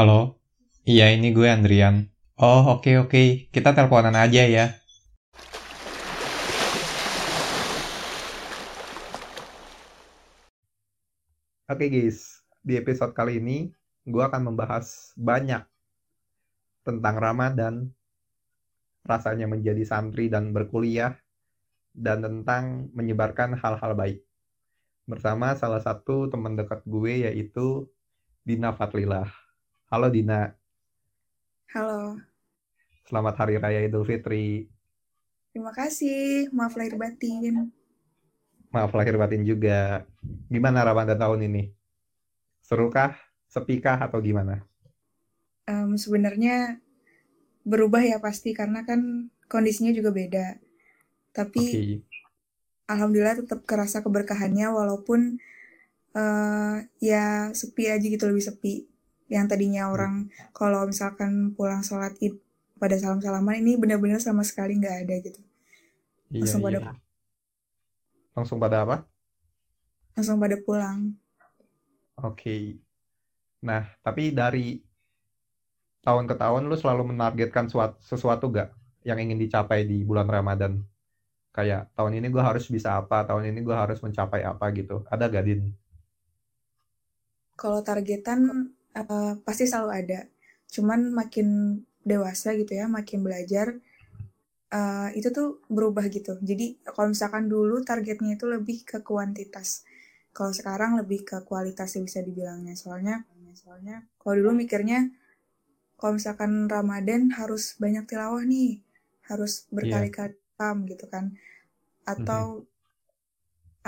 Halo? Iya, ini gue Andrian. Oh, oke oke. Kita teleponan aja ya. Oke guys, di episode kali ini gue akan membahas banyak tentang Ramadan, rasanya menjadi santri dan berkuliah, dan tentang menyebarkan hal-hal baik. Bersama salah satu teman dekat gue yaitu Dina Fatlilah. Halo Dina, Halo, selamat Hari Raya Idul Fitri. terima kasih. Maaf lahir batin. Maaf lahir batin juga. Gimana Ramadan tahun ini? Serukah, sepikah, atau gimana? Em, sebenarnya berubah ya pasti karena kan kondisinya juga beda. Tapi Oke, alhamdulillah tetap kerasa keberkahannya walaupun eh, ya sepi aja gitu lebih sepi. Yang tadinya orang kalau misalkan pulang sholat id pada salam-salaman ini benar-benar sama sekali nggak ada gitu. iya Langsung pada iya. Langsung pada apa? langsung pada pulang. Oke. Nah, tapi dari tahun ke tahun lu selalu menargetkan suat- sesuatu gak yang ingin dicapai di bulan Ramadan? Kayak tahun ini gue harus bisa apa, tahun ini gue harus mencapai apa gitu. Ada gak, Din? Kalau targetan eh, pasti selalu ada. Cuman makin dewasa gitu ya, makin belajar eh, itu tuh berubah gitu. Jadi kalau misalkan dulu targetnya itu lebih ke kuantitas. Kalau sekarang lebih ke kualitas ya bisa dibilangnya. Soalnya soalnya kalau dulu mikirnya kalau misalkan Ramadan harus banyak tilawah nih, harus berkali-kali paham gitu kan. Atau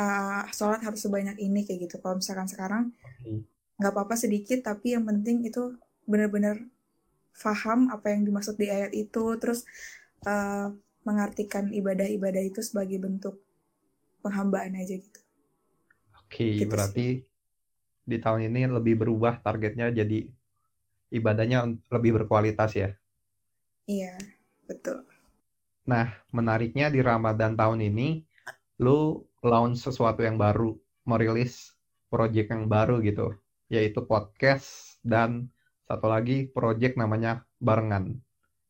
eh, sholat harus sebanyak ini kayak gitu. Kalau misalkan sekarang. Nggak apa-apa sedikit tapi yang penting itu benar-benar faham apa yang dimaksud di ayat itu. Terus eh, mengartikan ibadah-ibadah itu sebagai bentuk penghambaan aja gitu. Oke, gitu sih. berarti di tahun ini lebih berubah targetnya jadi ibadahnya lebih berkualitas ya. iya betul. Nah, menariknya di Ramadan tahun ini, lu launch sesuatu yang baru, merilis project yang baru gitu, yaitu podcast dan satu lagi project namanya Barengan.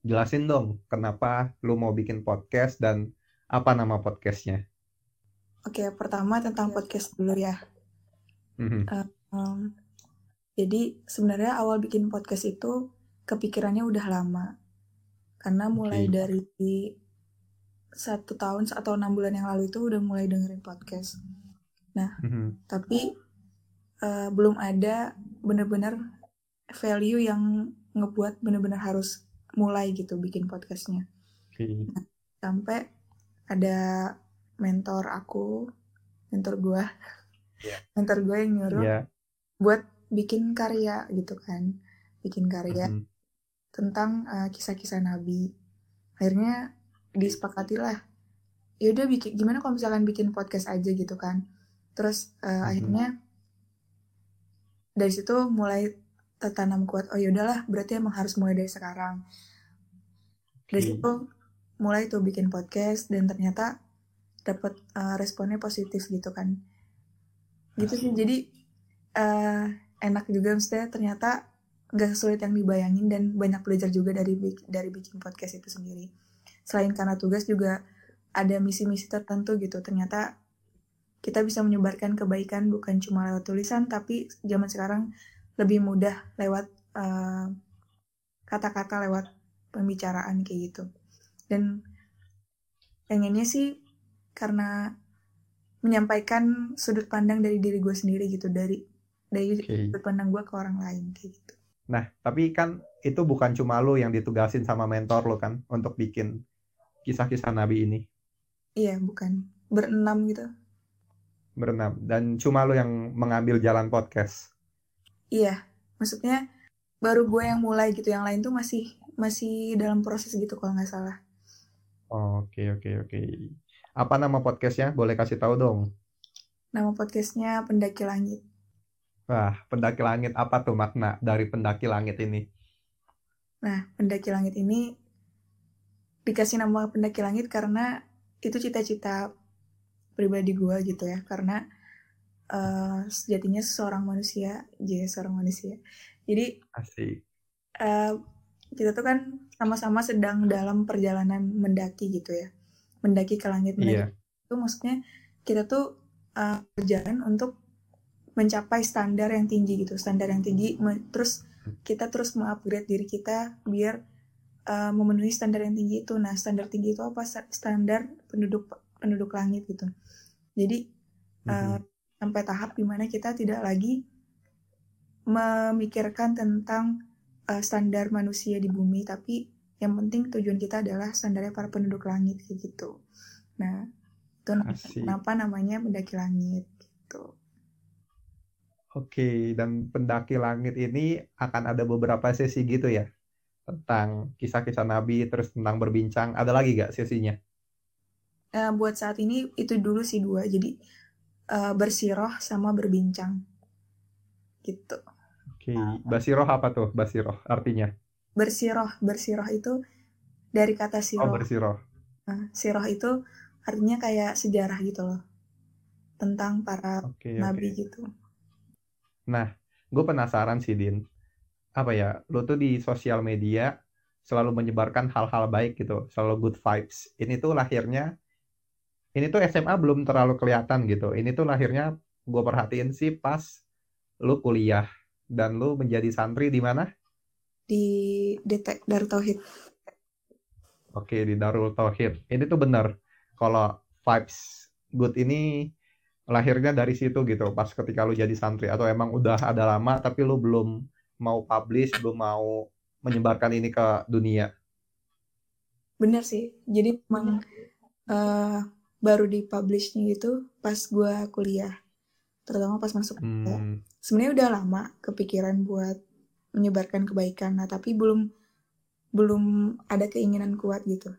Jelasin dong, kenapa lu mau bikin podcast dan apa nama podcastnya? oke pertama tentang podcast dulu ya Mhm. Eh, em, jadi sebenarnya awal bikin podcast itu kepikirannya udah lama karena mulai Oke. dari satu tahun atau enam bulan yang lalu itu udah mulai dengerin podcast nah Mhm. tapi eh, belum ada bener-bener value yang ngebuat bener-bener harus mulai gitu bikin podcastnya. Oke. Sampai ada mentor aku, mentor gue, Iya. mentor gue yang nyuruh Iya. buat bikin karya gitu kan, bikin karya Mhm. tentang eh, kisah-kisah Nabi. Akhirnya disepakati lah, yaudah bikin gimana kalau misalkan bikin podcast aja gitu kan. Terus eh, Mhm. akhirnya dari situ mulai tertanam kuat oh yaudahlah berarti emang harus mulai dari sekarang. Dari Oke. situ mulai tuh bikin podcast dan ternyata dapat uh, responnya positif gitu kan. Gitu sih jadi uh, enak juga maksudnya ternyata gak sesulit yang dibayangin dan banyak belajar juga dari dari bikin podcast itu sendiri. Selain karena tugas juga ada misi-misi tertentu gitu ternyata kita bisa menyebarkan kebaikan bukan cuma lewat tulisan tapi zaman sekarang lebih mudah lewat eh, kata-kata lewat pembicaraan kayak gitu. Dan pengennya sih karena menyampaikan sudut pandang dari diri gue sendiri gitu dari dari Oke. sudut pandang gue ke orang lain kayak gitu. Nah, tapi kan itu bukan cuma lu yang ditugasin sama mentor lo kan untuk bikin kisah-kisah Nabi ini? Iya bukan. Berenam gitu berenam dan cuma lu yang mengambil jalan podcast. iya maksudnya baru gue yang mulai gitu yang lain tuh masih masih dalam proses gitu kalau nggak salah Oke, oke, oke. Apa nama podcastnya? Boleh kasih tahu dong. nama podcastnya pendaki langit Wah, pendaki langit apa tuh makna dari pendaki langit ini? Nah, pendaki langit ini dikasih nama pendaki langit karena itu cita-cita pribadi gue gitu ya. Karena eh, sejatinya seorang manusia, jadi seorang manusia. Jadi Asik. eh, kita tuh kan sama-sama sedang dalam perjalanan mendaki gitu ya mendaki ke langit mendaki Iya. itu maksudnya kita tuh eh, berjalan untuk mencapai standar yang tinggi gitu standar yang tinggi terus kita terus mengupgrade diri kita biar eh, memenuhi standar yang tinggi itu nah standar tinggi itu apa Sta- standar penduduk penduduk langit gitu jadi eh, Mhm. sampai tahap di mana kita tidak lagi memikirkan tentang eh, standar manusia di bumi tapi yang penting tujuan kita adalah standarnya para penduduk langit kayak gitu nah itu Asik. kenapa namanya mendaki langit gitu Oke, dan pendaki langit ini akan ada beberapa sesi gitu ya? Tentang kisah-kisah Nabi, terus tentang berbincang. Ada lagi gak sesinya? Eh, buat saat ini itu dulu sih dua jadi eh, bersiroh sama berbincang gitu Oke, basiroh apa tuh? Basiroh artinya? bersiroh bersiroh itu dari kata Oh, siroh bersiroh. Nah, siroh itu artinya kayak sejarah gitu loh tentang para Oke, nabi oke. gitu Nah, gue penasaran sih, Din. Apa ya, lo tuh di sosial media selalu menyebarkan hal-hal baik gitu, selalu good vibes. Ini tuh lahirnya, ini tuh SMA belum terlalu kelihatan gitu. Ini tuh lahirnya gue perhatiin sih pas lu kuliah dan lu menjadi santri di mana? di detek Darut Tauhid Oke, di Darul Tauhid. Ini tuh bener. Kalau vibes good ini lahirnya dari situ gitu. Pas ketika lu jadi santri. Atau emang udah ada lama tapi lu belum mau publish, belum mau menyebarkan ini ke dunia. bener sih jadi emang eh, baru di publishnya gitu pas gua kuliah. Terutama pas masuk kuliah. Hmm, sebenarnya udah lama kepikiran buat menyebarkan kebaikan. Nah tapi belum belum ada keinginan kuat gitu.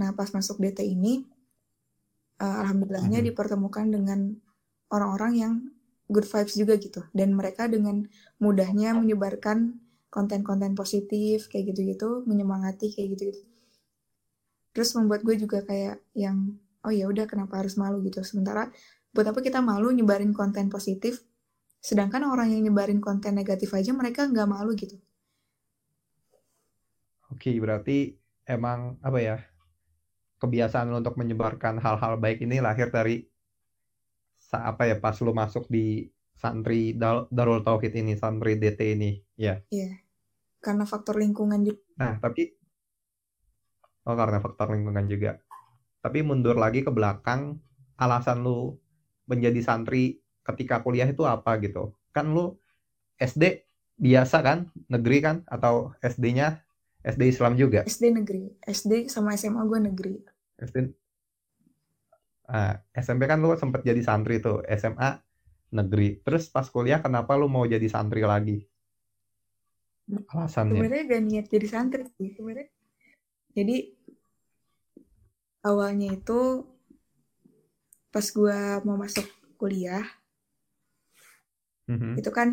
Nah pas masuk DT ini eh, alhamdulillahnya Mhm. dipertemukan dengan orang-orang yang good vibes juga gitu. Dan mereka dengan mudahnya menyebarkan konten-konten positif kayak gitu-gitu menyemangati kayak gitu-gitu. Terus membuat gue juga kayak yang oh ya udah kenapa harus malu gitu sementara buat apa kita malu nyebarin konten positif sedangkan orang yang nyebarin konten negatif aja mereka nggak malu gitu Oke, berarti emang apa ya? Kebiasaan untuk menyebarkan hal-hal baik ini lahir dari apa ya? Pas lu masuk di santri Darul Tauhid ini, santri DT ini, ya. Iya, karena faktor lingkungan juga Nah, tapi oh karena faktor lingkungan juga. Tapi mundur lagi ke belakang, alasan lu menjadi santri ketika kuliah itu apa gitu? Kan lu SD biasa kan, negeri kan, atau SD-nya SD Islam juga. SD negeri SD sama SMA gue negeri SD, ah, SMP kan lu sempet jadi santri tuh, SMA negeri. Terus pas kuliah kenapa lu mau jadi santri lagi? Alasannya. sebenarnya gak niat jadi santri sih sebenarnya jadi awalnya itu pas gue mau masuk kuliah Mhm. itu kan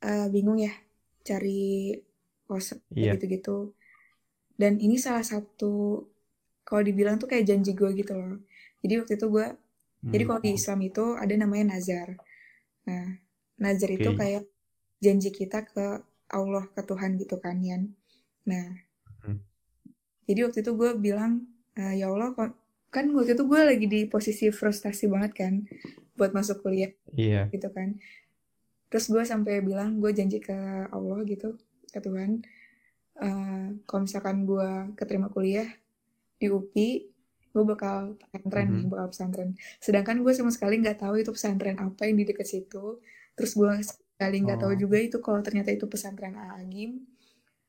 eh, bingung ya cari kos Iya. gitu-gitu dan ini salah satu kalau dibilang tuh kayak janji gue gitu loh jadi waktu itu gue jadi Hmm. kalau di Islam itu ada namanya nazar nah nazar itu Oke. kayak janji kita ke Allah ke Tuhan gitu kan Yan nah Hmm. jadi waktu itu gue bilang "Eh, ya Allah kan waktu itu gue lagi di posisi frustasi banget kan buat masuk kuliah Iya. gitu kan terus gue sampai bilang gue janji ke Allah gitu ke Tuhan eh, kalau misalkan gue keterima kuliah di UPI gue bakal pesantren nih Mhm. bakal pesantren sedangkan gue sama sekali nggak tahu itu pesantren apa yang di dekat situ terus gue sekali nggak tahu Oh. juga itu kalau ternyata itu pesantren Agim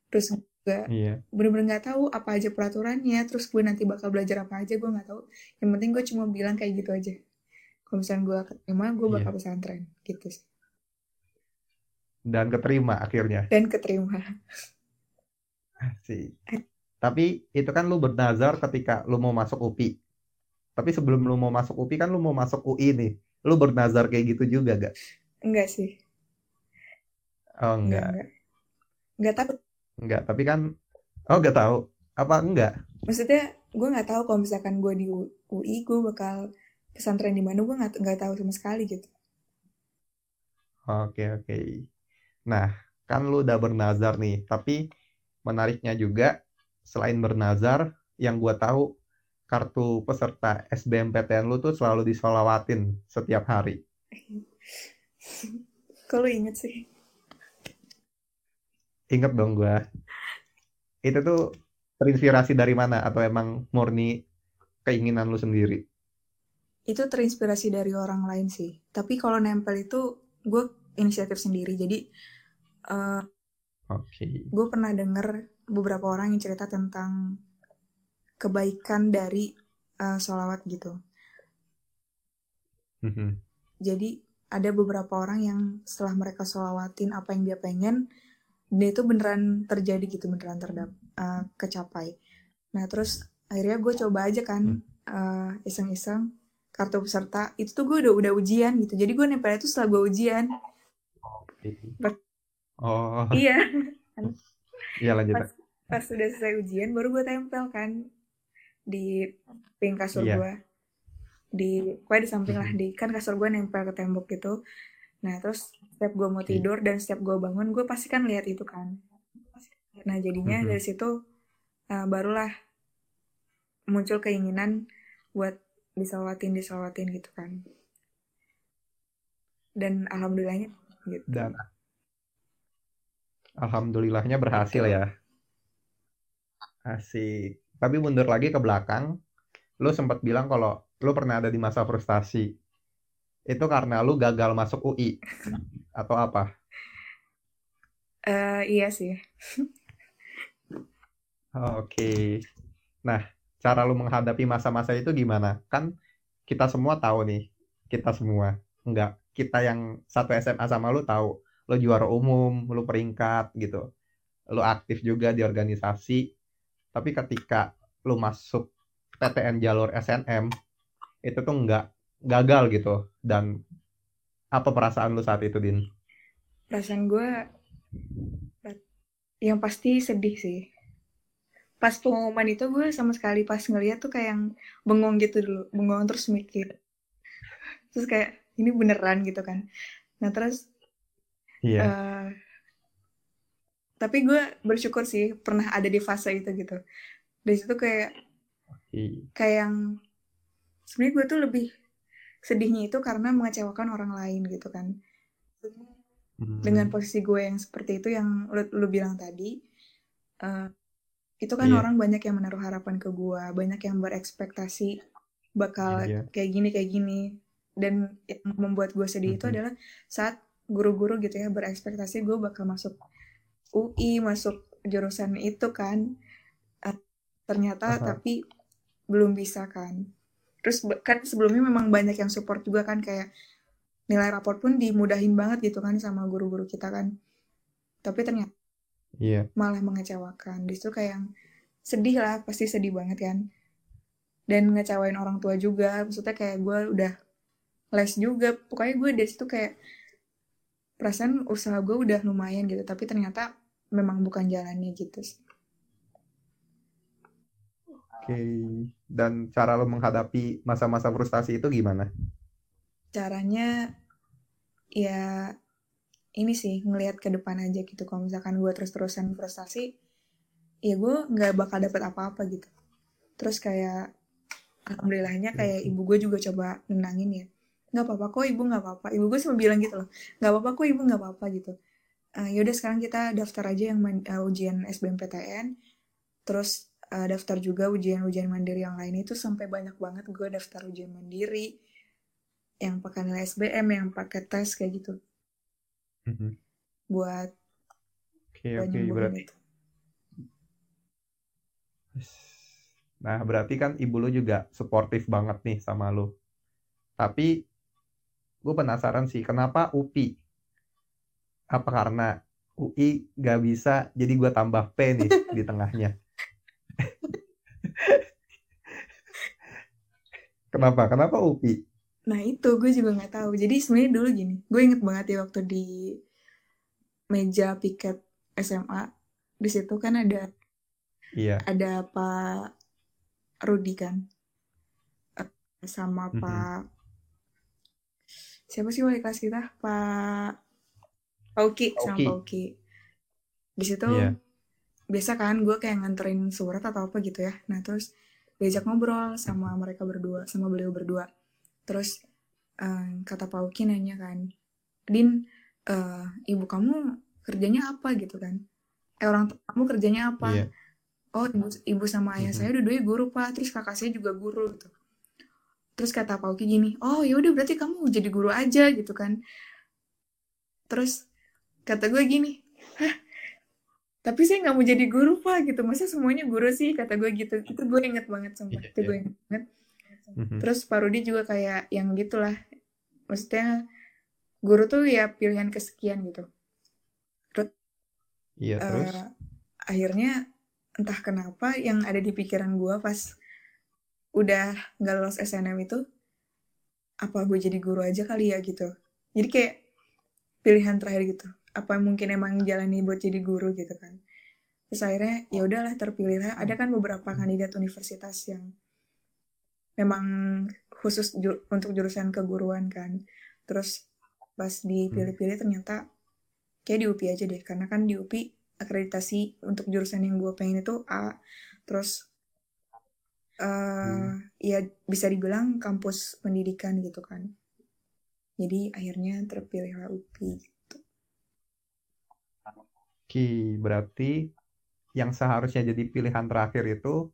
terus juga Iya. bener-bener nggak tahu apa aja peraturannya terus gue nanti bakal belajar apa aja gue nggak tahu yang penting gue cuma bilang kayak gitu aja kalau misalnya gue keterima gue Iya. bakal pesantren gitu sih Dan keterima akhirnya. dan keterima Asik. Tapi itu kan lu bernazar ketika lu mau masuk UPI. Tapi sebelum lu mau masuk UPI kan lu mau masuk UI nih. Lu bernazar kayak gitu juga gak? enggak sih Oh enggak enggak. enggak enggak tahu Enggak, tapi kan oh enggak tahu. Apa enggak? maksudnya gue nggak tahu kalau misalkan gue di UI gue bakal pesantren di mana gue nggak nggak tahu sama sekali gitu Oke, oke. Nah, kan lu udah bernazar nih, tapi menariknya juga selain bernazar, yang gua tahu kartu peserta SBMPTN lu tuh selalu disolawatin setiap hari. Lu inget sih? Ingat dong gua. Itu tuh terinspirasi dari mana atau emang murni keinginan lu sendiri? Itu terinspirasi dari orang lain sih. Tapi kalau nempel itu gue inisiatif sendiri. Jadi uh, Oke. gue pernah denger beberapa orang yang cerita tentang kebaikan dari uh, sholawat gitu. Mhm. Jadi ada beberapa orang yang setelah mereka sholawatin apa yang dia pengen, dia itu beneran terjadi gitu, beneran terdap uh, kecapai. Nah terus akhirnya gue coba aja kan uh, iseng-iseng kartu peserta itu tuh gue udah udah ujian gitu. Jadi gue nempel itu setelah gue ujian. Oh, Iya. iya lanjut. pas pas udah selesai ujian baru gue tempel kan di ping kasur Iya. gue di pokoknya di samping lah Mhm. di kan kasur gue nempel ke tembok gitu nah terus setiap gue mau tidur dan setiap gue bangun gue pasti kan lihat itu kan nah jadinya Mhm. dari situ uh, barulah muncul keinginan buat disolawatin disolawatin gitu kan dan alhamdulillahnya gitu Dan alhamdulillahnya berhasil ya. Asik. Tapi mundur lagi ke belakang, lu sempat bilang kalau lu pernah ada di masa frustasi. Itu karena lu gagal masuk UI atau apa? Eh, iya sih Oke. Nah, cara lu menghadapi masa-masa itu gimana? Kan kita semua tahu nih, kita semua. Enggak, kita yang satu SMA sama lu tahu, lu juara umum, lu peringkat gitu. Lu aktif juga di organisasi. Tapi ketika lu masuk PTN jalur SNM, itu tuh enggak gagal gitu. Dan apa perasaan lu saat itu, Din? perasaan gue yang pasti sedih sih pas pengumuman itu gue sama sekali pas ngeliat tuh kayak yang bengong gitu dulu bengong terus mikir terus kayak ini beneran gitu kan nah terus Iya. eh, tapi gue bersyukur sih pernah ada di fase itu gitu dari situ kayak kayak yang sebenarnya gue tuh lebih sedihnya itu karena mengecewakan orang lain gitu kan Hmm. dengan posisi gue yang seperti itu yang lu, lu bilang tadi eh, itu kan Iya. orang banyak yang menaruh harapan ke gue banyak yang berekspektasi bakal Iya. kayak gini kayak gini dan yang membuat gue sedih itu Mhm. adalah saat guru-guru gitu ya berekspektasi gue bakal masuk UI masuk jurusan itu kan Eh, ternyata Aha. tapi belum bisa kan terus kan sebelumnya memang banyak yang support juga kan kayak nilai raport pun dimudahin banget gitu kan sama guru-guru kita kan. Tapi ternyata Iya. malah mengecewakan. Di situ kayak yang sedih lah pasti sedih banget kan. Dan ngecewain orang tua juga. Maksudnya kayak gue udah les juga. Pokoknya gue dari situ kayak perasaan usaha gue udah lumayan gitu. Tapi ternyata memang bukan jalannya gitu sih. Oke. Dan cara lo menghadapi masa-masa frustasi itu gimana? caranya ya ini sih ngelihat ke depan aja gitu. Kalau misalkan gue terus-terusan frustasi ya gue nggak bakal dapet apa-apa gitu. Terus kayak alhamdulillahnya kayak ibu gue juga coba nenangin ya. Nggak apa-apa kok ibu nggak apa-apa. Ibu gue cuma bilang gitu loh nggak apa-apa kok ibu nggak apa-apa gitu. Eh, yaudah sekarang kita daftar aja yang eh, ujian SBMPTN terus eh, daftar juga ujian-ujian mandiri yang lain itu sampai banyak banget gue daftar ujian mandiri yang pakai nilai SBM yang pakai tes kayak gitu Mhm. buat Oke, buat oke, nyembuhin berarti. itu. Nah, berarti kan ibu lu juga suportif banget nih sama lu. Tapi gue penasaran sih, kenapa UPI? Apa karena UI gak bisa, jadi gue tambah P nih di tengahnya. Kenapa? Kenapa UPI? Nah itu gue juga nggak tahu. Jadi sebenarnya dulu gini, gue inget banget ya waktu di meja piket SMA di situ kan ada Iya. ada Pak Rudi kan Eh, sama Mhm. Pak siapa sih wali kelas kita Pak Pauki sama Pauki. Pauki di situ Iya. biasa kan gue kayak nganterin surat atau apa gitu ya nah terus diajak ngobrol sama mereka berdua sama beliau berdua. Terus eh, kata Pak Uki nanya kan Din eh, ibu kamu kerjanya apa? Gitu kan. Eh orang kamu kerjanya apa? Iya. oh ibu, ibu sama ayah Mhm. saya dua-duanya guru pak. Terus kakak saya juga guru gitu. Terus kata Pak Uki gini oh ya udah berarti kamu jadi guru aja gitu kan. Terus kata gue gini hah tapi saya nggak mau jadi guru pak gitu. Masa semuanya guru sih kata gue gitu. Itu gue inget banget sumpah. Iya, itu gue iya. inget banget. Mhm. terus Pak Rudi juga kayak yang gitulah. Maksudnya guru tuh ya pilihan kesekian gitu. Iya, terus? Eh, akhirnya entah kenapa yang ada di pikiran gue pas udah nggak lolos SNM itu apa gue jadi guru aja kali ya gitu. Jadi kayak pilihan terakhir gitu apa mungkin emang jalani buat jadi guru gitu kan. Terus akhirnya ya udahlah terpilih ada kan beberapa kandidat universitas yang memang khusus ju- untuk jurusan keguruan kan. Terus pas dipilih-pilih ternyata kayak di UPI aja deh. Karena kan di UPI akreditasi untuk jurusan yang gue pengen itu A. Terus eh ya bisa dibilang kampus pendidikan gitu kan. Jadi akhirnya terpilihlah UPI Oke, berarti yang seharusnya jadi pilihan terakhir itu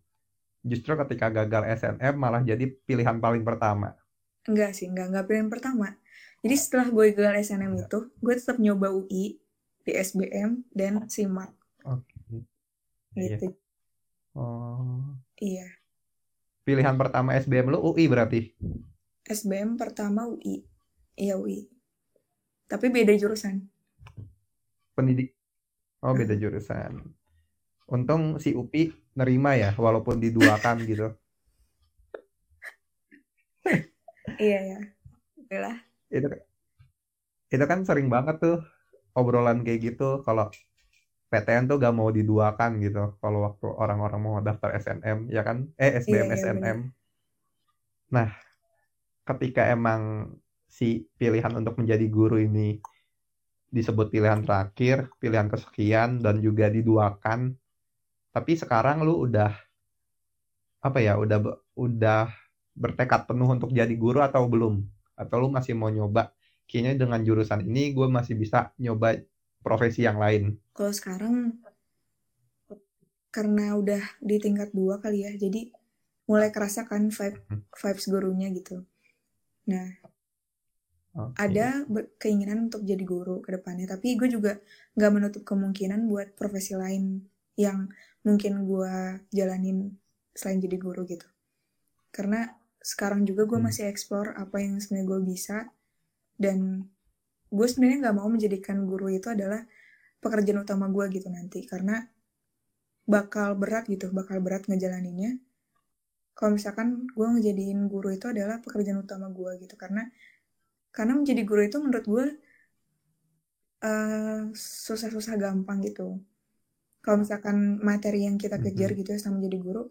justru ketika gagal SNM malah jadi pilihan paling pertama. enggak sih enggak enggak pilihan pertama jadi setelah gue gagal SNM Enggak. itu gue tetap nyoba UI di SBM dan SIMAK Oke. Iya. gitu Oh. iya Pilihan pertama SBM lu UI berarti. SBM pertama UI iya UI tapi beda jurusan Pendidik. Oh, beda jurusan. Untung si UPI nerima ya walaupun diduakan gitu. iya ya Udah Itu itu kan sering banget tuh obrolan kayak gitu. Kalau PTN tuh gak mau diduakan gitu. Kalau waktu orang-orang mau daftar SNM ya kan? Eh SBM Iya, iya, SNM nah ketika emang si pilihan untuk menjadi guru ini disebut pilihan terakhir pilihan kesekian dan juga diduakan tapi sekarang lu udah apa ya udah udah bertekad penuh untuk jadi guru atau belum atau lu masih mau nyoba kayaknya dengan jurusan ini gue masih bisa nyoba profesi yang lain Kalau sekarang karena udah di tingkat dua kali ya, jadi mulai kerasa kan vibe Hmm. vibes gurunya gitu. Nah, Oke. ada keinginan untuk jadi guru ke depannya, tapi gue juga nggak menutup kemungkinan buat profesi lain yang mungkin gue jalanin selain jadi guru gitu. Karena sekarang juga gue Hmm. masih explore apa yang sebenarnya gue bisa dan gue sebenarnya nggak mau menjadikan guru itu adalah pekerjaan utama gue gitu nanti karena bakal berat gitu bakal berat ngejalaninnya kalau misalkan gue ngejadiin guru itu adalah pekerjaan utama gue gitu karena karena menjadi guru itu menurut gue eh, susah-susah gampang gitu. Kalau misalkan materi yang kita kejar gitu ya sama jadi guru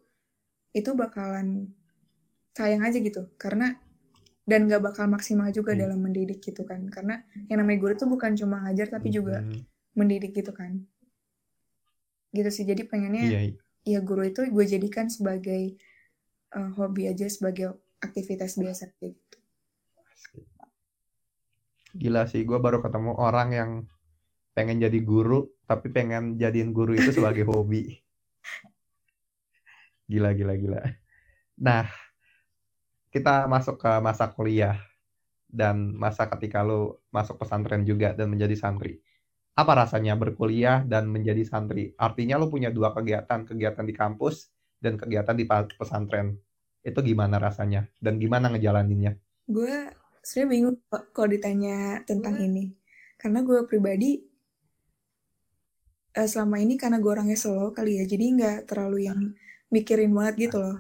itu bakalan sayang aja gitu. Karena dan gak bakal maksimal juga Iya. dalam mendidik gitu kan. Karena yang namanya guru itu bukan cuma ngajar tapi juga Hmm, mendidik gitu kan. Gitu sih. Jadi pengennya iya iya. ya guru itu gue jadikan sebagai eh, hobi aja sebagai aktivitas biasa gitu gila sih gue baru ketemu orang yang pengen jadi guru tapi pengen jadiin guru itu sebagai hobi. Gila gila gila. Nah kita masuk ke masa kuliah dan masa ketika lu masuk pesantren juga dan menjadi santri. Apa rasanya berkuliah dan menjadi santri? Artinya lu punya dua kegiatan kegiatan di kampus dan kegiatan di pesantren. Itu gimana rasanya dan gimana ngejalaninnya? Gue sebenarnya bingung kok kalau ditanya tentang ini. Karena gue pribadi eh, selama ini karena gue orangnya slow kali ya jadi nggak terlalu yang mikirin banget gitu loh.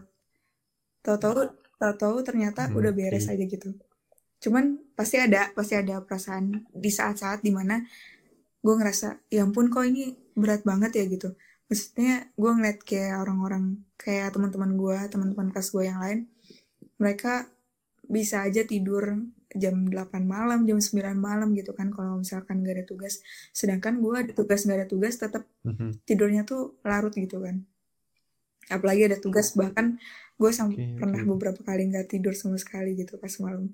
Tahu-tahu tahu-tahu ternyata Hmm, udah beres aja gitu. Cuman pasti ada pasti ada perasaan di saat-saat di mana gue ngerasa ya ampun kok ini berat banget ya gitu. Maksudnya gue ngeliat kayak orang-orang kayak teman-teman gue teman-teman kelas gue yang lain mereka bisa aja tidur jam 8 malam, jam 9 malam gitu kan kalau misalkan gak ada tugas. Sedangkan gue ada tugas gak ada tugas tetap Mhm. tidurnya tuh larut gitu kan. Apalagi ada tugas bahkan gue sampai pernah oke. beberapa kali nggak tidur sama sekali gitu pas malam.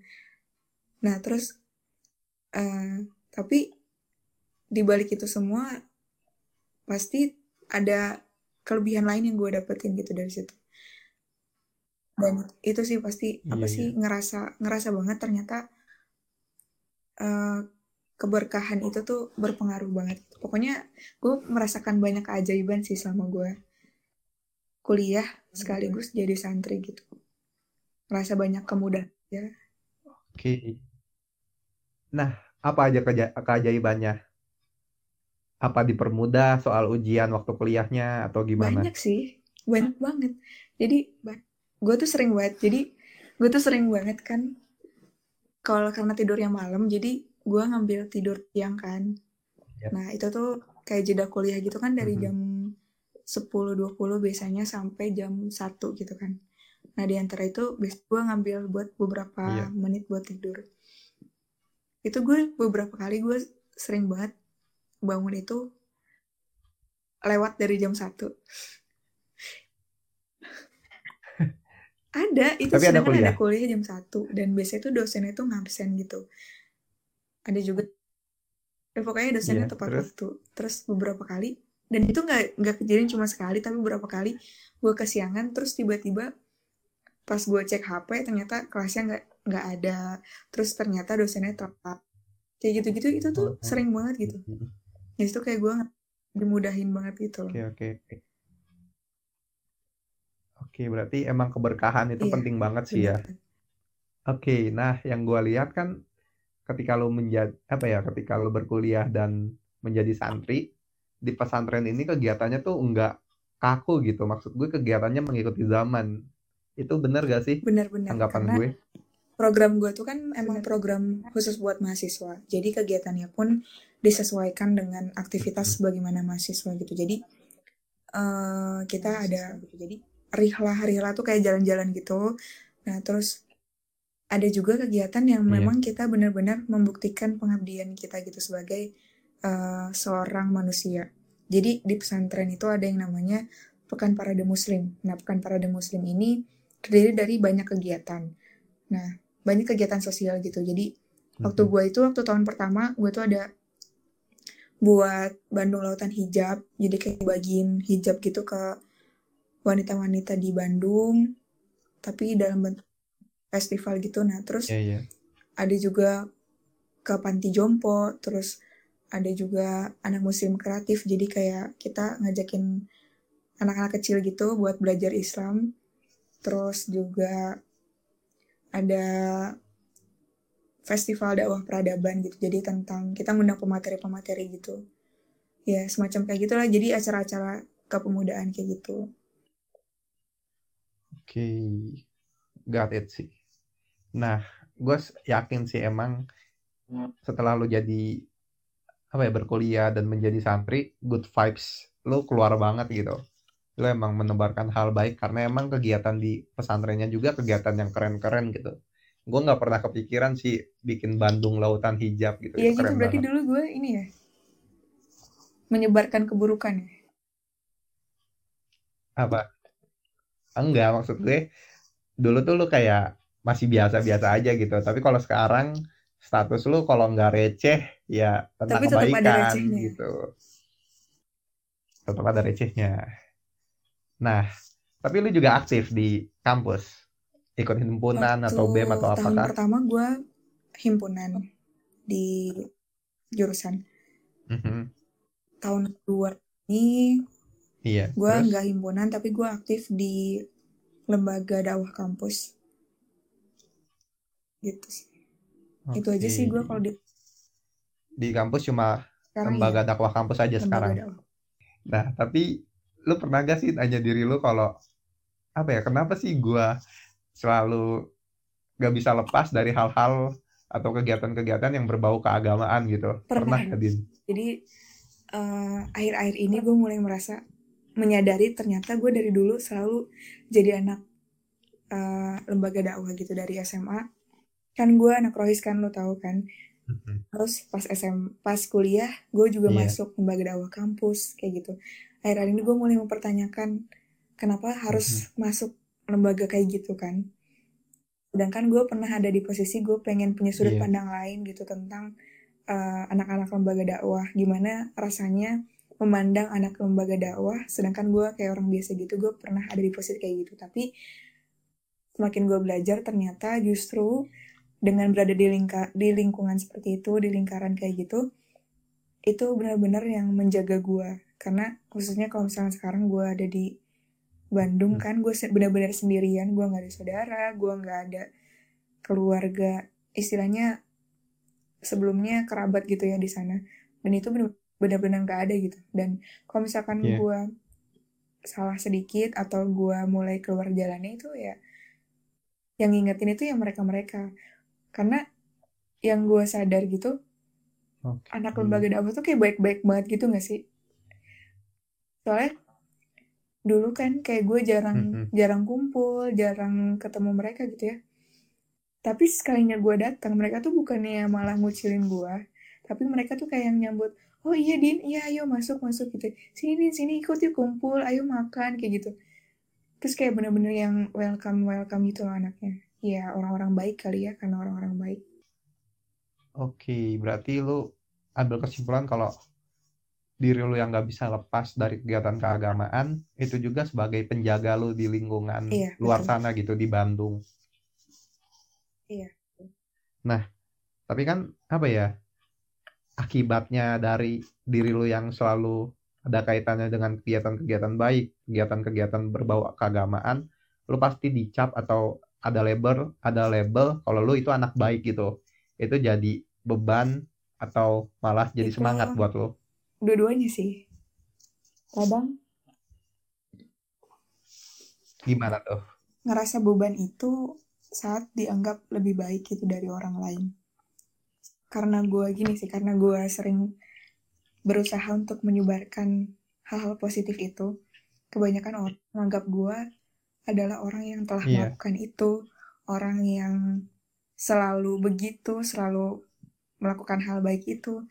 Nah terus eh tapi di balik itu semua pasti ada kelebihan lain yang gue dapetin gitu dari situ. Dan itu sih pasti apa Iya, sih iya. ngerasa ngerasa banget ternyata eh, keberkahan itu tuh berpengaruh banget. Pokoknya gue merasakan banyak keajaiban sih selama gue kuliah sekaligus jadi santri gitu. Ngerasa banyak kemudahan ya. Oke. Nah, apa aja keja- keajaibannya? Apa dipermudah soal ujian waktu kuliahnya atau gimana? Banyak sih, banyak banget. Jadi gue tuh sering banget. Jadi gue tuh sering banget kan kalau karena tidurnya malam, jadi gue ngambil tidur siang kan. Ya. Nah itu tuh kayak jeda kuliah gitu kan dari Mhm. jam 10-20 biasanya sampai jam 1 gitu kan. Nah di antara itu bias- gue ngambil buat beberapa Iya. menit buat tidur. Itu gue beberapa kali gue sering banget bangun itu lewat dari jam 1. Ada, itu Tapi ada sedangkan ada kuliah. kuliah jam 1 dan biasanya tuh dosennya tuh ngabsen gitu. Ada juga ya pokoknya dosennya Iya, tepat terus? waktu. Terus beberapa kali dan itu nggak nggak kejadian cuma sekali tapi beberapa kali gue kesiangan terus tiba-tiba pas gue cek HP ternyata kelasnya nggak nggak ada terus ternyata dosennya telat kayak gitu-gitu itu tuh Oh. sering banget gitu ya itu kayak gue dimudahin banget gitu loh Oke, oke, oke. Oke, berarti emang keberkahan itu Iya, penting banget sih ya. Oke, nah yang gua lihat kan ketika lo menjadi apa ya, ketika lo berkuliah dan menjadi santri di pesantren ini kegiatannya tuh enggak kaku gitu. Maksud gue kegiatannya mengikuti zaman. Itu bener gak sih bener-bener anggapan karena gue? program gue tuh kan emang program khusus buat mahasiswa jadi kegiatannya pun disesuaikan dengan aktivitas bagaimana mahasiswa gitu jadi eh kita ada gitu jadi rihlah rihlah tuh kayak jalan-jalan gitu. Nah terus ada juga kegiatan yang Iya. memang kita benar-benar membuktikan pengabdian kita gitu sebagai eh, seorang manusia. Jadi di pesantren itu ada yang namanya Pekan Parade Muslim. Nah Pekan Parade Muslim ini terdiri dari banyak kegiatan. Nah banyak kegiatan sosial gitu. Jadi waktu Mhm. gue itu waktu tahun pertama gue tuh ada buat Bandung Lautan Hijab. Jadi kayak bagiin hijab gitu ke wanita-wanita di Bandung tapi dalam bentuk festival gitu. Nah terus Iya, iya. ada juga ke panti jompo terus ada juga anak muslim kreatif. Jadi kayak kita ngajakin anak-anak kecil gitu buat belajar Islam. Terus juga ada festival dakwah peradaban gitu. Jadi tentang kita ngundang pemateri-pemateri gitu. Ya semacam kayak gitulah. Jadi acara-acara kepemudaan kayak gitu Oke, got it sih. Nah, gue yakin sih emang setelah lu jadi apa ya berkuliah dan menjadi santri, good vibes lu keluar banget gitu. Lu emang menebarkan hal baik karena emang kegiatan di pesantrennya juga kegiatan yang keren-keren gitu. Gue nggak pernah kepikiran sih bikin Bandung Lautan Hijab gitu. Iya Itu gitu berarti banget. dulu gue ini ya menyebarkan keburukan ya Apa? Enggak, maksud gue dulu tuh lu kayak masih biasa-biasa aja gitu. Tapi kalau sekarang status lu kalau nggak receh ya tentang Tapi tetap ada kebaikan recehnya. gitu. Tetap ada recehnya. Nah, tapi lu juga aktif di kampus. Ikut himpunan atau Waktu BEM atau tahun apakah? pertama gue himpunan di jurusan Mhm. tahun kedua ini Iya. gue nggak himpunan tapi gue aktif di lembaga dakwah kampus gitu sih itu aja sih gue kalau di di kampus cuma sekarang lembaga ya dakwah kampus aja lembaga sekarang. dakwah Nah, tapi lu pernah gak sih tanya diri lu kalau apa ya, kenapa sih gua selalu gak bisa lepas dari hal-hal atau kegiatan-kegiatan yang berbau keagamaan gitu? Pernah. Pernah jadi eh, akhir-akhir ini gue mulai merasa menyadari ternyata gue dari dulu selalu jadi anak eh, lembaga dakwah gitu dari SMA kan gue anak rohis kan lo tahu kan Mhm. terus pas SM pas kuliah gue juga Iya. masuk lembaga dakwah kampus kayak gitu akhir-akhir ini gue mulai mempertanyakan kenapa harus masuk lembaga kayak gitu kan sedangkan gue pernah ada di posisi gue pengen punya sudut Iya. pandang lain gitu tentang eh, anak-anak lembaga dakwah gimana rasanya memandang anak lembaga dakwah sedangkan gue kayak orang biasa gitu gue pernah ada di posisi kayak gitu. Tapi semakin gue belajar ternyata justru dengan berada di lingka di lingkungan seperti itu di lingkaran kayak gitu itu benar-benar yang menjaga gue karena khususnya kalau misalnya sekarang gue ada di Bandung kan gue benar-benar sendirian gue nggak ada saudara gue nggak ada keluarga istilahnya sebelumnya kerabat gitu ya di sana. Dan itu benar- benar-benar nggak ada gitu dan kalau misalkan Iya. gue salah sedikit atau gue mulai keluar jalannya itu ya yang ngingetin itu ya mereka-mereka karena yang gue sadar gitu Oke. anak lembaga dakwah tuh kayak baik-baik banget gitu gak sih soalnya dulu kan kayak gue jarang Mhm. jarang kumpul jarang ketemu mereka gitu ya tapi sekalinya gue datang mereka tuh bukannya malah ngucilin gue tapi mereka tuh kayak yang nyambut oh iya din iya ayo masuk masuk gitu sini din sini ikut yuk kumpul ayo makan kayak gitu terus kayak bener-bener yang welcome welcome gitu loh anaknya ya orang-orang baik kali ya karena orang-orang baik Oke, berarti lu ambil kesimpulan kalau diri lu yang nggak bisa lepas dari kegiatan keagamaan itu juga sebagai penjaga lu di lingkungan Iya, luar betul. sana gitu di Bandung. Iya. Nah, tapi kan apa ya? Akibatnya dari diri lu yang selalu ada kaitannya dengan kegiatan-kegiatan baik, kegiatan-kegiatan berbau keagamaan, lu pasti dicap atau ada label, ada label kalau lu itu anak baik gitu. Itu jadi beban atau malah jadi Itu- semangat buat lu. dua-duanya sih kadang Gimana tuh? ngerasa beban itu saat dianggap lebih baik gitu dari orang lain. Karena gue gini sih, karena gue sering berusaha untuk menyebarkan hal-hal positif itu, kebanyakan orang menganggap gue adalah orang yang telah Iya. melakukan itu, orang yang selalu begitu, selalu melakukan hal baik itu,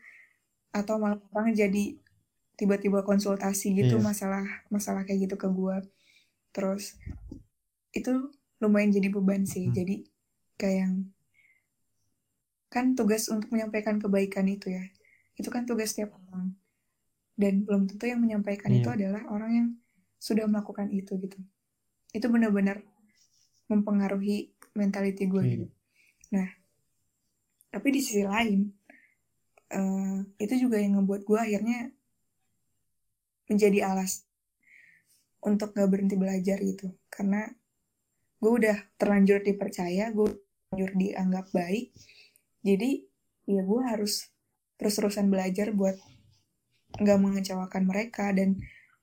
atau malah orang jadi tiba-tiba konsultasi gitu Iya. masalah masalah kayak gitu ke gue. Terus itu lumayan jadi beban sih. Hmm. Jadi kayak yang kan tugas untuk menyampaikan kebaikan itu ya. Itu kan tugas setiap orang. Dan belum tentu yang menyampaikan Iya. itu adalah orang yang sudah melakukan itu gitu. Itu benar-benar mempengaruhi mentality gue Iya. gitu. Nah, tapi di sisi lain eh, itu juga yang ngebuat gue akhirnya menjadi alas untuk gak berhenti belajar gitu karena gue udah terlanjur dipercaya gue terlanjur dianggap baik jadi ya gue harus terus-terusan belajar buat nggak mengecewakan mereka dan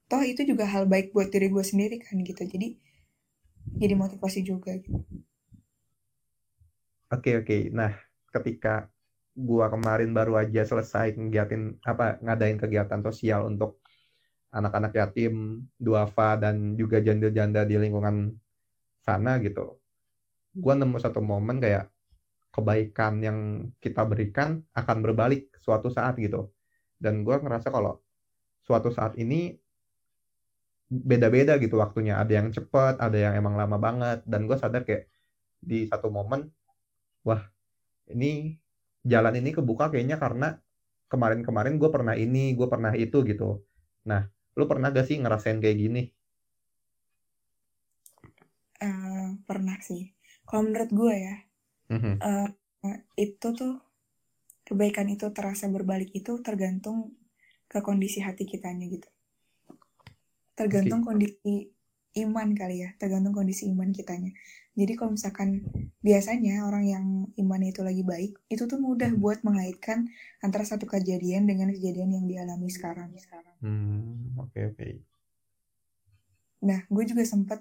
toh itu juga hal baik buat diri gue sendiri kan gitu jadi jadi motivasi juga gitu Oke, oke. Nah, ketika gua kemarin baru aja selesai kegiatan apa ngadain kegiatan sosial untuk anak-anak yatim, duafa dan juga janda-janda di lingkungan sana gitu. Gua nemu satu momen kayak kebaikan yang kita berikan akan berbalik suatu saat gitu. Dan gua ngerasa kalau suatu saat ini beda-beda gitu waktunya. Ada yang cepat, ada yang emang lama banget. Dan gue sadar kayak di satu momen, wah ini jalan ini kebuka kayaknya karena kemarin-kemarin gue pernah ini, gue pernah itu gitu. Nah, lu pernah gak sih ngerasain kayak gini? Eh, pernah sih kalau menurut gue ya Mhm. eh, itu tuh kebaikan itu terasa berbalik itu tergantung ke kondisi hati kitanya gitu. Tergantung kondisi iman kali ya, tergantung kondisi iman kitanya. Jadi kalau misalkan biasanya orang yang imannya itu lagi baik, itu tuh mudah Hmm. buat mengaitkan antara satu kejadian dengan kejadian yang dialami sekarang. Hmm, oke oke. Nah, gue juga sempat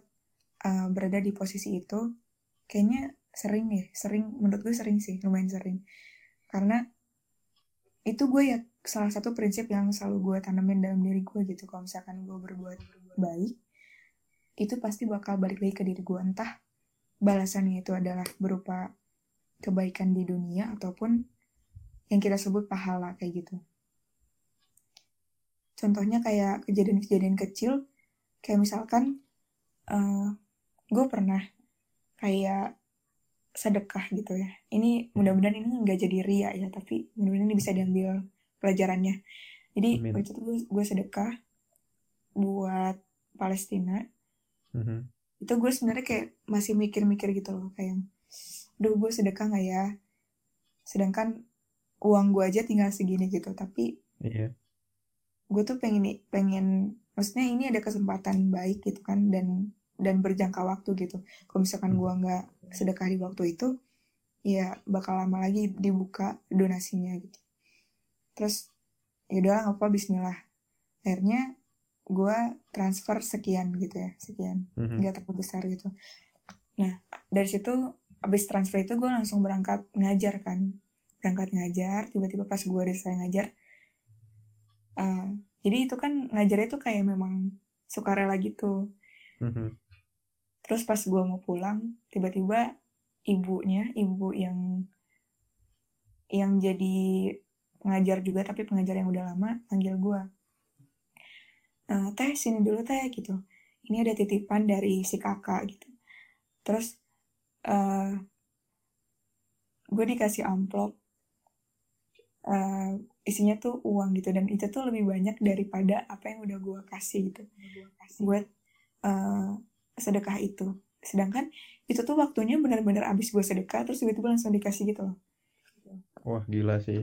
uh, berada di posisi itu. Kayaknya sering ya, sering menurut gue sering sih, lumayan sering. Karena itu gue ya salah satu prinsip yang selalu gue tanamin dalam diri gue gitu. Kalau misalkan gue berbuat baik, itu pasti bakal balik lagi ke diri gue. Entah balasannya itu adalah berupa kebaikan di dunia ataupun yang kita sebut pahala kayak gitu. Contohnya kayak kejadian-kejadian kecil, kayak misalkan uh, gue pernah kayak sedekah gitu ya. Ini mudah-mudahan ini nggak jadi ria ya, tapi mudah-mudahan ini bisa diambil pelajarannya. Jadi Amin. waktu itu gue, gue sedekah buat Palestina. Mhm. Itu gue sebenarnya kayak masih mikir-mikir gitu loh, kayak, duh gue sedekah nggak ya? Sedangkan uang gue aja tinggal segini gitu, tapi Iya. gue tuh pengen pengen maksudnya ini ada kesempatan baik gitu kan dan dan berjangka waktu gitu. Kalau misalkan gue nggak sedekah di waktu itu ya bakal lama lagi dibuka donasinya gitu. Terus ya udah apa Bismillah. Akhirnya gue transfer sekian gitu ya sekian. Mhm. nggak terlalu besar gitu. Nah dari situ abis transfer itu gue langsung berangkat ngajar kan. Berangkat ngajar tiba-tiba pas gue udah selesai ngajar eh, jadi itu kan ngajarnya tuh kayak memang sukarela gitu. Mhm. Terus pas gue mau pulang tiba-tiba ibunya ibu yang yang jadi pengajar juga tapi pengajar yang udah lama panggil gue "Eh, teh sini dulu teh gitu. Ini ada titipan dari si kakak gitu. Terus eh gue dikasih amplop eh, isinya tuh uang gitu dan itu tuh lebih banyak daripada apa yang udah gue kasih gitu. Buat eh, sedekah itu sedangkan itu tuh waktunya benar-benar abis gue sedekah terus tiba-tiba langsung dikasih gitu loh Wah, gila sih.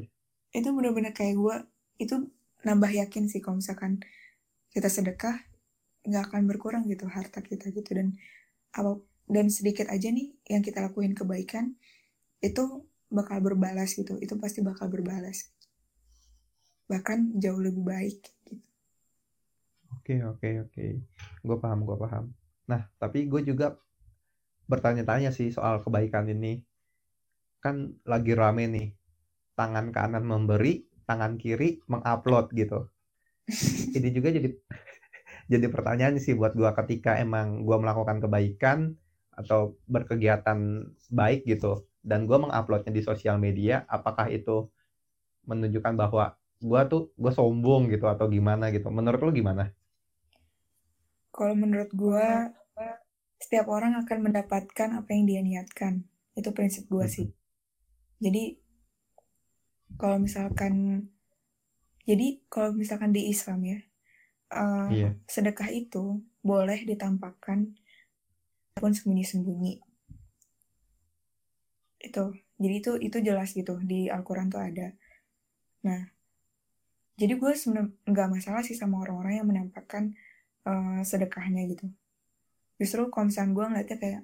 itu benar-benar kayak gue itu nambah yakin sih kalau misalkan kita sedekah nggak akan berkurang gitu harta kita gitu dan apa dan sedikit aja nih yang kita lakuin kebaikan itu bakal berbalas gitu itu pasti bakal berbalas bahkan jauh lebih baik gitu Oke, oke, oke. Gue paham, gue paham. Nah, tapi gue juga bertanya-tanya sih soal kebaikan ini. Kan lagi rame nih. Tangan kanan memberi, tangan kiri mengupload gitu. Ini juga jadi jadi pertanyaan sih buat gue ketika emang gue melakukan kebaikan atau berkegiatan baik gitu dan gue menguploadnya di sosial media apakah itu menunjukkan bahwa gue tuh gue sombong gitu atau gimana gitu menurut lo gimana kalau menurut gue setiap orang akan mendapatkan apa yang dia niatkan. Itu prinsip gue sih. Jadi kalau misalkan jadi kalau misalkan di Islam ya eh, Iya. sedekah itu boleh ditampakkan pun sembunyi-sembunyi. Itu. Jadi itu itu jelas gitu di Al-Quran tuh ada. Nah jadi gue sebenarnya nggak masalah sih sama orang-orang yang menampakkan eh, sedekahnya gitu justru kalau misalnya gue ngeliatnya kayak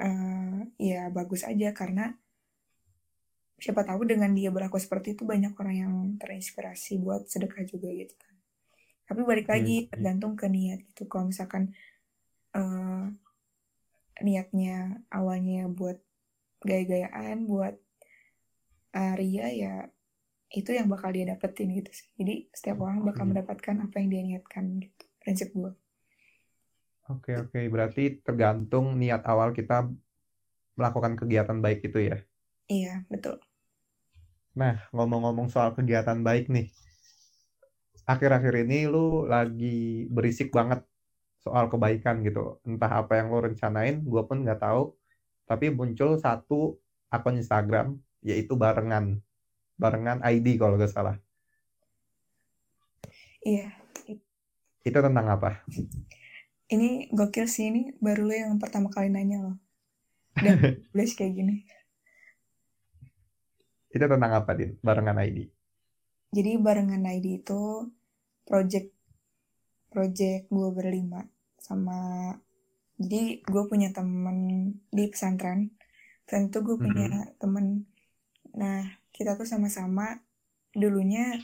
eh, ya bagus aja karena siapa tahu dengan dia berlaku seperti itu banyak orang yang terinspirasi buat sedekah juga gitu kan tapi balik Iya, lagi iya. tergantung ke niat gitu kalau misalkan eh, niatnya awalnya buat gaya-gayaan buat ria ya itu yang bakal dia dapetin gitu sih jadi setiap orang bakal Hmm. mendapatkan apa yang dia niatkan gitu prinsip gue Oke, oke. Berarti tergantung niat awal kita melakukan kegiatan baik itu ya. iya betul Nah, ngomong-ngomong soal kegiatan baik nih. Akhir-akhir ini lu lagi berisik banget soal kebaikan gitu. Entah apa yang lu rencanain, gue pun nggak tahu. Tapi muncul satu akun Instagram, yaitu barengan. Barengan ID kalau nggak salah. iya Itu tentang apa? ini gokil sih ini baru lo yang pertama kali nanya loh. Dan kayak gini. Itu tentang apa, Din? Barengan ID. jadi barengan ID itu project project gue berlima sama jadi gue punya temen di pesantren. Pesantren itu gue punya temen. Nah kita tuh sama-sama dulunya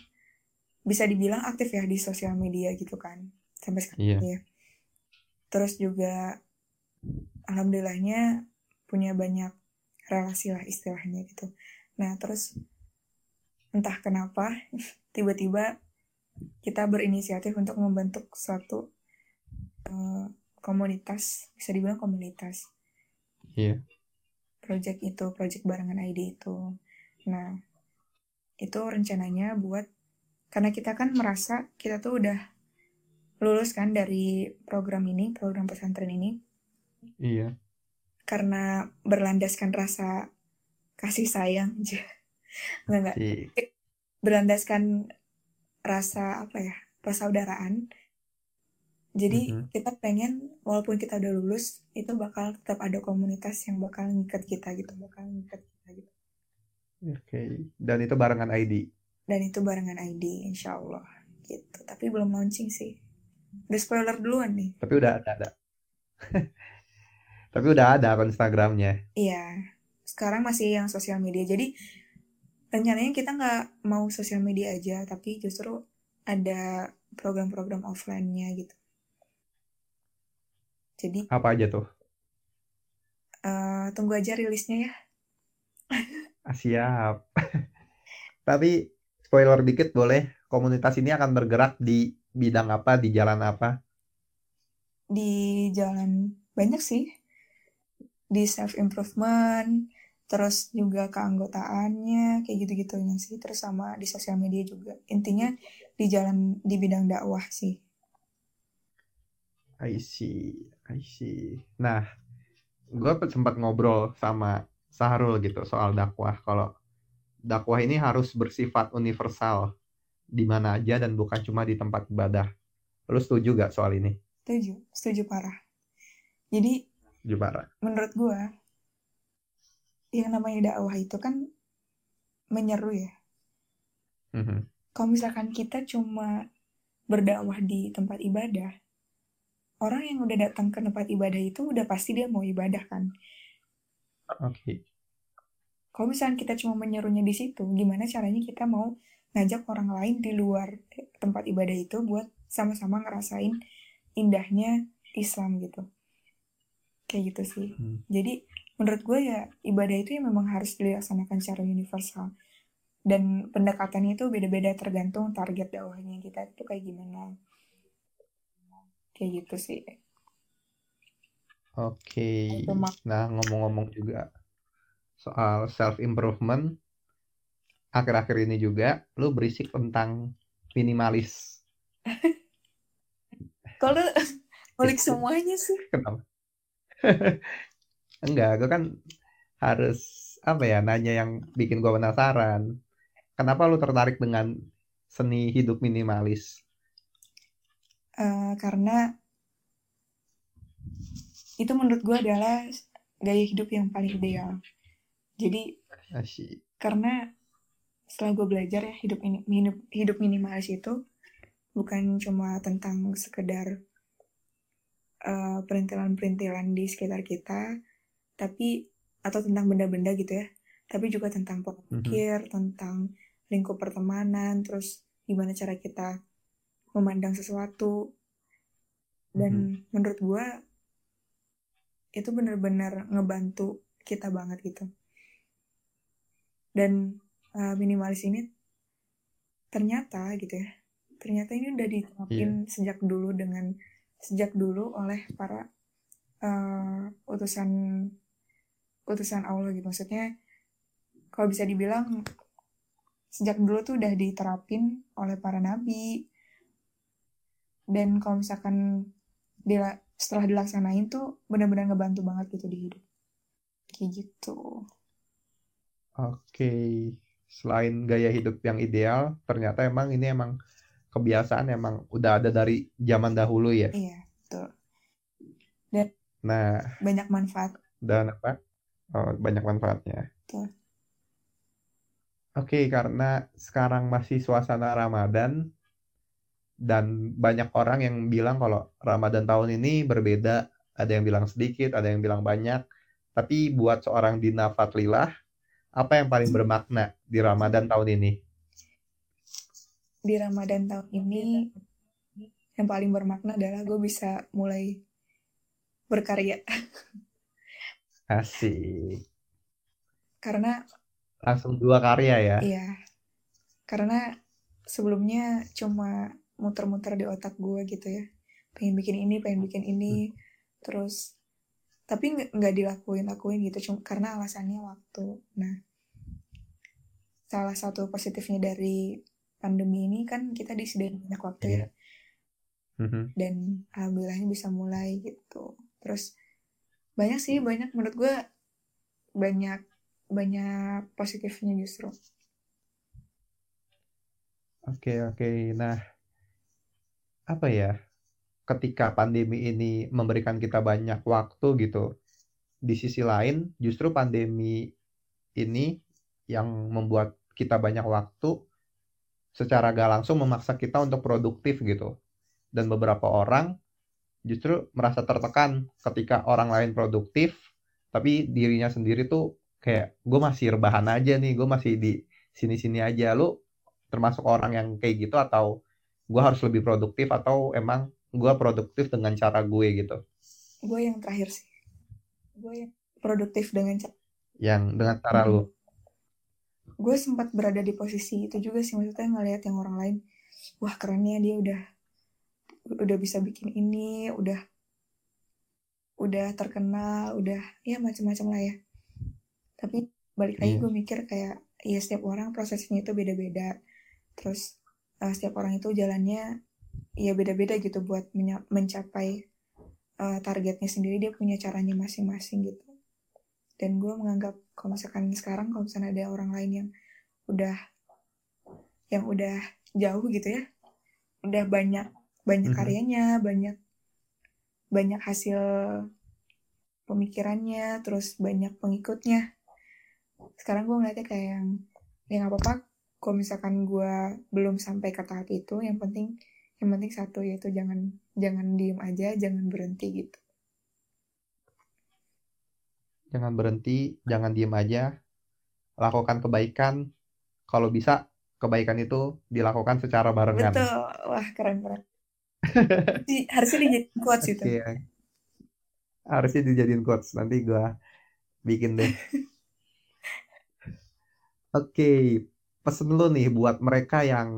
bisa dibilang aktif ya di sosial media gitu kan. Sampai sekarang Iya. ya terus juga alhamdulillahnya punya banyak relasi lah istilahnya gitu nah terus entah kenapa tiba-tiba kita berinisiatif untuk membentuk suatu eh, komunitas bisa dibilang komunitas Iya. project itu, project barengan ID itu. Nah, itu rencananya buat karena kita kan merasa kita tuh udah lulus kan dari program ini, program pesantren ini. Iya. Karena berlandaskan rasa kasih sayang, enggak enggak. Berlandaskan rasa apa ya? persaudaraan jadi mm-hmm. kita pengen walaupun kita udah lulus itu bakal tetap ada komunitas yang bakal ngikat kita gitu, bakal ngikat kita gitu. Oke. Okay. Dan itu barengan ID. Dan itu barengan ID, insya Allah gitu. Tapi belum launching sih. Udah spoiler duluan nih. Tapi udah ada. ada. Tapi udah ada akun Instagramnya. Iya. Sekarang masih yang sosial media. Jadi rencananya kita nggak mau sosial media aja, tapi justru ada program-program offline-nya gitu. Jadi apa aja tuh? Uh, tunggu aja rilisnya ya. ah, siap. Tapi spoiler dikit boleh. Komunitas ini akan bergerak di bidang apa, di jalan apa? Di jalan banyak sih. Di self improvement, terus juga keanggotaannya kayak gitu-gitunya sih terus sama di sosial media juga intinya di jalan di bidang dakwah sih I see I see. Nah, gue sempat ngobrol sama Sahrul gitu soal dakwah. Kalau dakwah ini harus bersifat universal di mana aja dan bukan cuma di tempat ibadah. Lu setuju gak soal ini? Setuju, setuju parah. Jadi, setuju parah. menurut gue, yang namanya dakwah itu kan menyeru ya. Mm-hmm. Kalau misalkan kita cuma berdakwah di tempat ibadah, orang yang udah datang ke tempat ibadah itu udah pasti dia mau ibadah kan. Oke. Okay. Kalau misalnya kita cuma menyerunya di situ, gimana caranya kita mau ngajak orang lain di luar tempat ibadah itu buat sama-sama ngerasain indahnya Islam gitu. Kayak gitu sih. Hmm. Jadi menurut gue ya ibadah itu ya memang harus dilaksanakan secara universal. Dan pendekatannya itu beda-beda tergantung target dakwahnya kita itu kayak gimana kayak gitu sih oke okay. nah ngomong-ngomong juga soal self improvement akhir-akhir ini juga lu berisik tentang minimalis. Kalau balik semuanya sih? Kenapa? Enggak gue kan harus apa ya nanya yang bikin gue penasaran. Kenapa lu tertarik dengan seni hidup minimalis? Uh, karena itu menurut gue adalah gaya hidup yang paling ideal. Jadi Asyik. karena setelah gue belajar ya hidup ini hidup, hidup minimalis itu bukan cuma tentang sekedar uh, perintilan-perintilan di sekitar kita, tapi atau tentang benda-benda gitu ya, tapi juga tentang pola mhm. pikir, mm -hmm. tentang lingkup pertemanan, terus gimana cara kita memandang sesuatu dan mm-hmm. menurut gue itu bener-bener ngebantu kita banget gitu dan uh, minimalis ini ternyata gitu ya. Ternyata ini udah diterapin yeah. sejak dulu dengan sejak dulu oleh para uh, utusan utusan Allah gitu. Maksudnya kalau bisa dibilang sejak dulu tuh udah diterapin oleh para nabi. Dan kalau misalkan dia setelah dilaksanain tuh benar-benar ngebantu banget gitu di hidup. Kayak gitu. Oke selain gaya hidup yang ideal ternyata emang ini emang kebiasaan emang udah ada dari zaman dahulu ya. Iya betul. Dan nah banyak manfaat. dan apa? Oh, banyak manfaatnya. Betul. Oke, karena sekarang masih suasana Ramadan, dan banyak orang yang bilang kalau Ramadan tahun ini berbeda. Ada yang bilang sedikit ada yang bilang banyak. Tapi buat seorang Dina Fatlilah apa yang paling bermakna di Ramadan tahun ini? Di Ramadan tahun ini yang paling bermakna adalah gue bisa mulai berkarya. Asik. Karena langsung dua karya ya? Iya. Karena sebelumnya cuma muter-muter di otak gue gitu ya. Pengen bikin ini pengen bikin ini. Hmm. terus tapi nggak dilakuin lakuin gitu cuma karena alasannya waktu nah salah satu positifnya dari pandemi ini kan kita disediakan banyak waktu ya Iya. Mhm. dan alhamdulillahnya bisa mulai gitu terus banyak sih banyak menurut gue banyak banyak positifnya justru Oke, oke. Nah, apa ya? Ketika pandemi ini memberikan kita banyak waktu gitu, di sisi lain justru pandemi ini yang membuat kita banyak waktu secara gak langsung memaksa kita untuk produktif gitu. Dan beberapa orang justru merasa tertekan ketika orang lain produktif, tapi dirinya sendiri tuh kayak gue masih rebahan aja nih, gue masih di sini-sini aja. Lu termasuk orang yang kayak gitu atau gue harus lebih produktif atau emang gue produktif dengan cara gue gitu. Gue yang terakhir sih. Gue yang produktif dengan cara yang dengan cara Hmm. lu gue sempat berada di posisi itu juga sih maksudnya ngelihat yang orang lain wah kerennya dia udah udah bisa bikin ini udah udah terkenal udah ya macam-macam lah ya. Tapi balik lagi Iya. gue mikir kayak ya setiap orang prosesnya itu beda-beda. Terus eh, setiap orang itu jalannya ya beda-beda gitu buat mencapai eh, targetnya sendiri dia punya caranya masing-masing gitu dan gue menganggap kalau misalkan sekarang kalau misalnya ada orang lain yang udah yang udah jauh gitu ya udah banyak banyak Mhm. karyanya banyak banyak hasil pemikirannya terus banyak pengikutnya sekarang gue ngeliatnya kayak yang ya nggak apa-apa kalau misalkan gue belum sampai ke tahap itu yang penting yang penting satu yaitu jangan jangan diem aja jangan berhenti gitu. Jangan berhenti jangan diem aja. Lakukan kebaikan. Kalau bisa kebaikan itu dilakukan secara barengan. Betul. Wah keren keren. Di- harusnya dijadiin quotes itu Oke. harusnya dijadiin quotes. Nanti gua bikin deh. Oke. Pesen lu nih buat mereka yang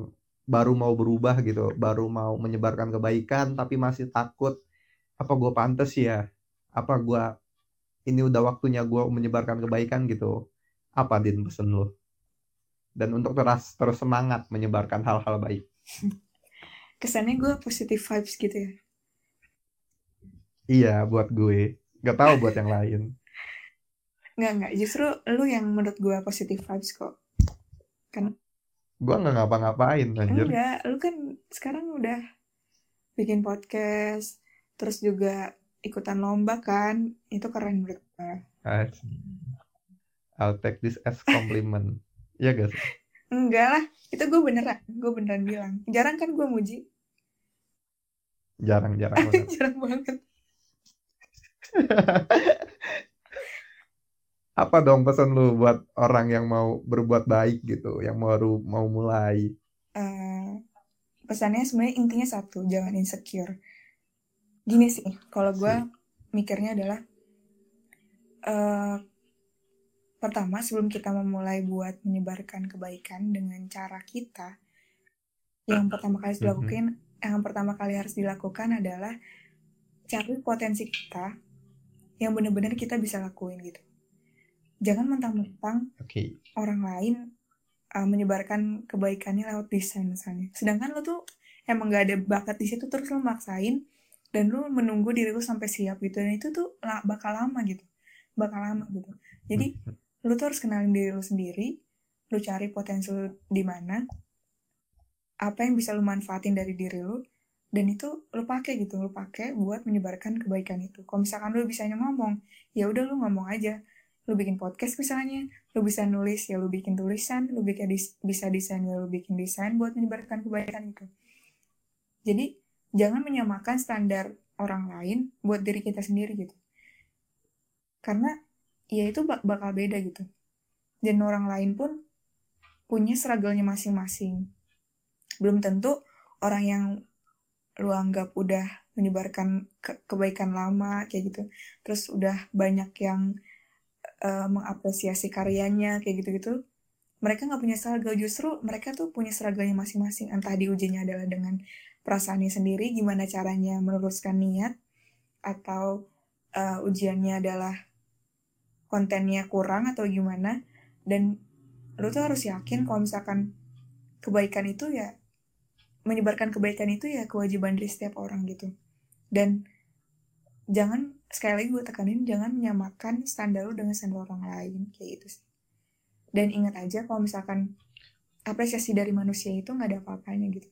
baru mau berubah gitu baru mau menyebarkan kebaikan tapi masih takut apa gua pantas ya? Apa gua ini udah waktunya gua menyebarkan kebaikan gitu. Apa din pesen lu? Dan untuk terus terus semangat menyebarkan hal-hal baik. Kesannya gue positive vibes gitu ya? Iya buat gue. Gak tahu buat yang lain. Nggak nggak. Justru lu yang menurut gue positive vibes kok gua nggak ngapa-ngapain anjir enggak lu kan sekarang udah bikin podcast terus juga ikutan lomba kan itu keren menurut gue I'll take this as compliment. Iya guys. enggak lah itu gue beneran gue beneran bilang jarang kan gue muji Jarang-jarang banget. jarang banget Apa dong pesan lu buat orang yang mau berbuat baik gitu, yang baru mau mulai? Eh, pesannya sebenarnya intinya satu jangan insecure gini sih kalau gue mikirnya adalah eh pertama sebelum kita memulai buat menyebarkan kebaikan dengan cara kita yang pertama kali harus Mhm. dilakukan yang pertama kali harus dilakukan adalah cari potensi kita yang benar-benar kita bisa lakuin gitu jangan mentang-mentang Oke. orang lain uh, menyebarkan kebaikannya lewat desain misalnya. Sedangkan lo tuh emang gak ada bakat di situ terus lo maksain dan lo menunggu diri lo sampai siap gitu dan itu tuh la- bakal lama gitu. Bakal lama gitu. Jadi lo tuh harus kenalin diri lo sendiri, lo cari potensi lo di mana, apa yang bisa lo manfaatin dari diri lo dan itu lo pakai gitu, lo pakai buat menyebarkan kebaikan itu. Kalau misalkan lo bisanya ngomong, ya udah lo ngomong aja. Lo bikin podcast misalnya, lu bisa nulis ya lu bikin tulisan lu bikin dis- bisa desain ya lu bikin desain buat menyebarkan kebaikan itu jadi jangan menyamakan standar orang lain buat diri kita sendiri gitu. Karena ya itu bak- bakal beda gitu. Dan orang lain pun punya struggle-nya masing-masing. Belum tentu orang yang lu anggap udah menyebarkan ke- kebaikan lama kayak gitu terus udah banyak yang eh, mengapresiasi karyanya kayak gitu-gitu. Mereka nggak punya struggle justru mereka tuh punya struggle-nya masing-masing. Entah diujinya adalah dengan perasaannya sendiri gimana caranya meluruskan niat atau uh, ujiannya adalah kontennya kurang atau gimana. Dan lu tuh harus yakin kalau misalkan kebaikan itu ya menyebarkan kebaikan itu ya kewajiban dari setiap orang gitu. Dan jangan sekali lagi gue tekanin jangan menyamakan standar lu dengan standar orang lain kayak gitu sih. Dan ingat aja kalau misalkan apresiasi dari manusia itu nggak ada apa-apanya gitu.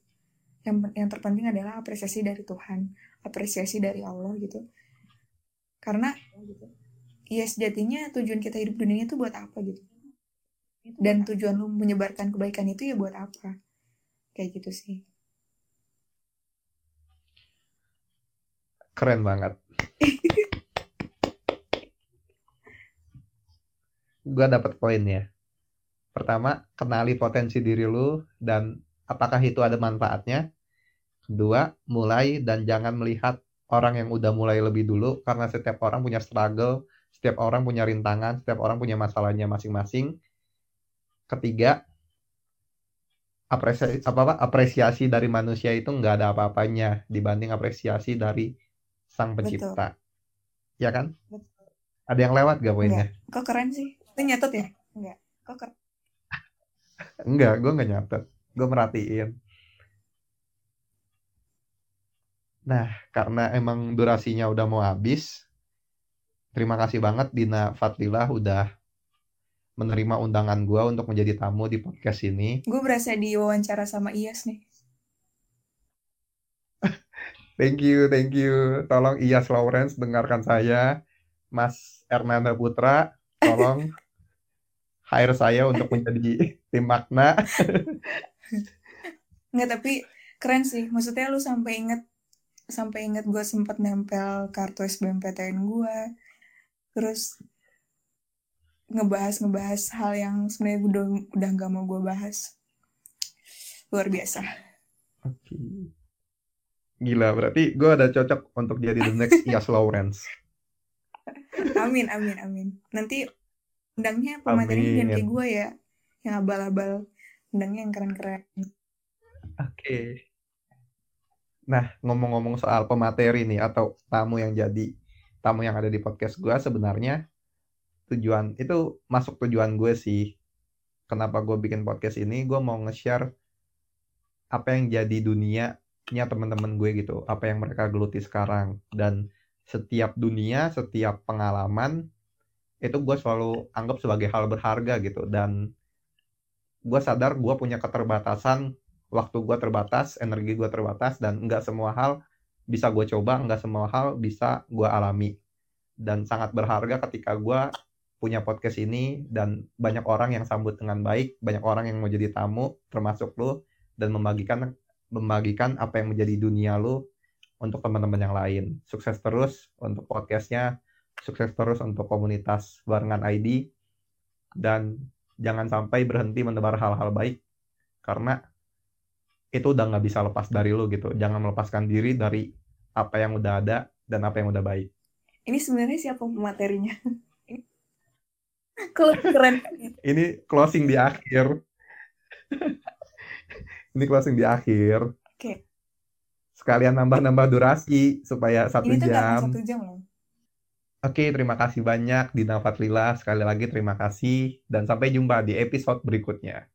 Yang yang terpenting adalah apresiasi dari Tuhan apresiasi dari Allah gitu. Karena ya sejatinya tujuan kita hidup dunia itu buat apa gitu? Dan tujuan lu menyebarkan kebaikan itu ya buat apa? Kayak gitu sih. Keren banget gue dapat poin ya. Pertama kenali potensi diri lu dan apakah itu ada manfaatnya. Kedua mulai dan jangan melihat orang yang udah mulai lebih dulu karena setiap orang punya struggle setiap orang punya rintangan setiap orang punya masalahnya masing-masing. Ketiga apresiasi apa apa apresiasi dari manusia itu nggak ada apa-apanya dibanding apresiasi dari sang pencipta Betul. ya kan Betul. ada yang lewat gak poinnya Enggak. kok keren sih itu nyatet ya enggak kok keren Enggak, gue nggak nyatet. Gue merhatiin. Nah, karena emang durasinya udah mau habis, terima kasih banget Dina Fatlilah udah menerima undangan gue untuk menjadi tamu di podcast ini. Gue berasa diwawancara sama Iyas nih. Thank you, thank you. Tolong Iyas Lawrence dengarkan saya. Mas Ernanda Putra, tolong hire saya untuk menjadi tim makna. Nggak, tapi keren sih. Maksudnya lu sampai inget sampai inget gue sempet nempel kartu SBMPTN gue. Terus ngebahas ngebahas hal yang sebenarnya udah udah nggak mau gue bahas. Luar biasa. Oke. Okay. Gila, berarti gue ada cocok untuk jadi the next Yas Lawrence. amin, amin, amin. Nanti undangnya pemateri dan kayak gue ya yang abal-abal undangnya yang keren-keren oke okay. nah ngomong-ngomong soal pemateri nih atau tamu yang jadi tamu yang ada di podcast gue sebenarnya tujuan itu masuk tujuan gue sih kenapa gue bikin podcast ini gue mau nge-share apa yang jadi dunianya teman-teman gue gitu apa yang mereka geluti sekarang. Dan setiap dunia setiap pengalaman itu gue selalu anggap sebagai hal berharga gitu. Dan gue sadar gue punya keterbatasan waktu gue terbatas energi gue terbatas dan nggak semua hal bisa gue coba nggak semua hal bisa gue alami. Dan sangat berharga ketika gue punya podcast ini dan banyak orang yang sambut dengan baik banyak orang yang mau jadi tamu termasuk lo dan membagikan membagikan apa yang menjadi dunia lo untuk teman-teman yang lain. Sukses terus untuk podcastnya sukses terus untuk komunitas barengan ID dan jangan sampai berhenti menebar hal-hal baik karena itu udah nggak bisa lepas dari lu gitu. Jangan melepaskan diri dari apa yang udah ada dan apa yang udah baik. Ini sebenarnya siapa materinya? Keren ini closing di akhir ini closing di akhir oke okay. sekalian nambah-nambah durasi supaya satu ini jam satu jam loh Oke, terima kasih banyak Dina Fatlila. Sekali lagi terima kasih dan sampai jumpa di episode berikutnya.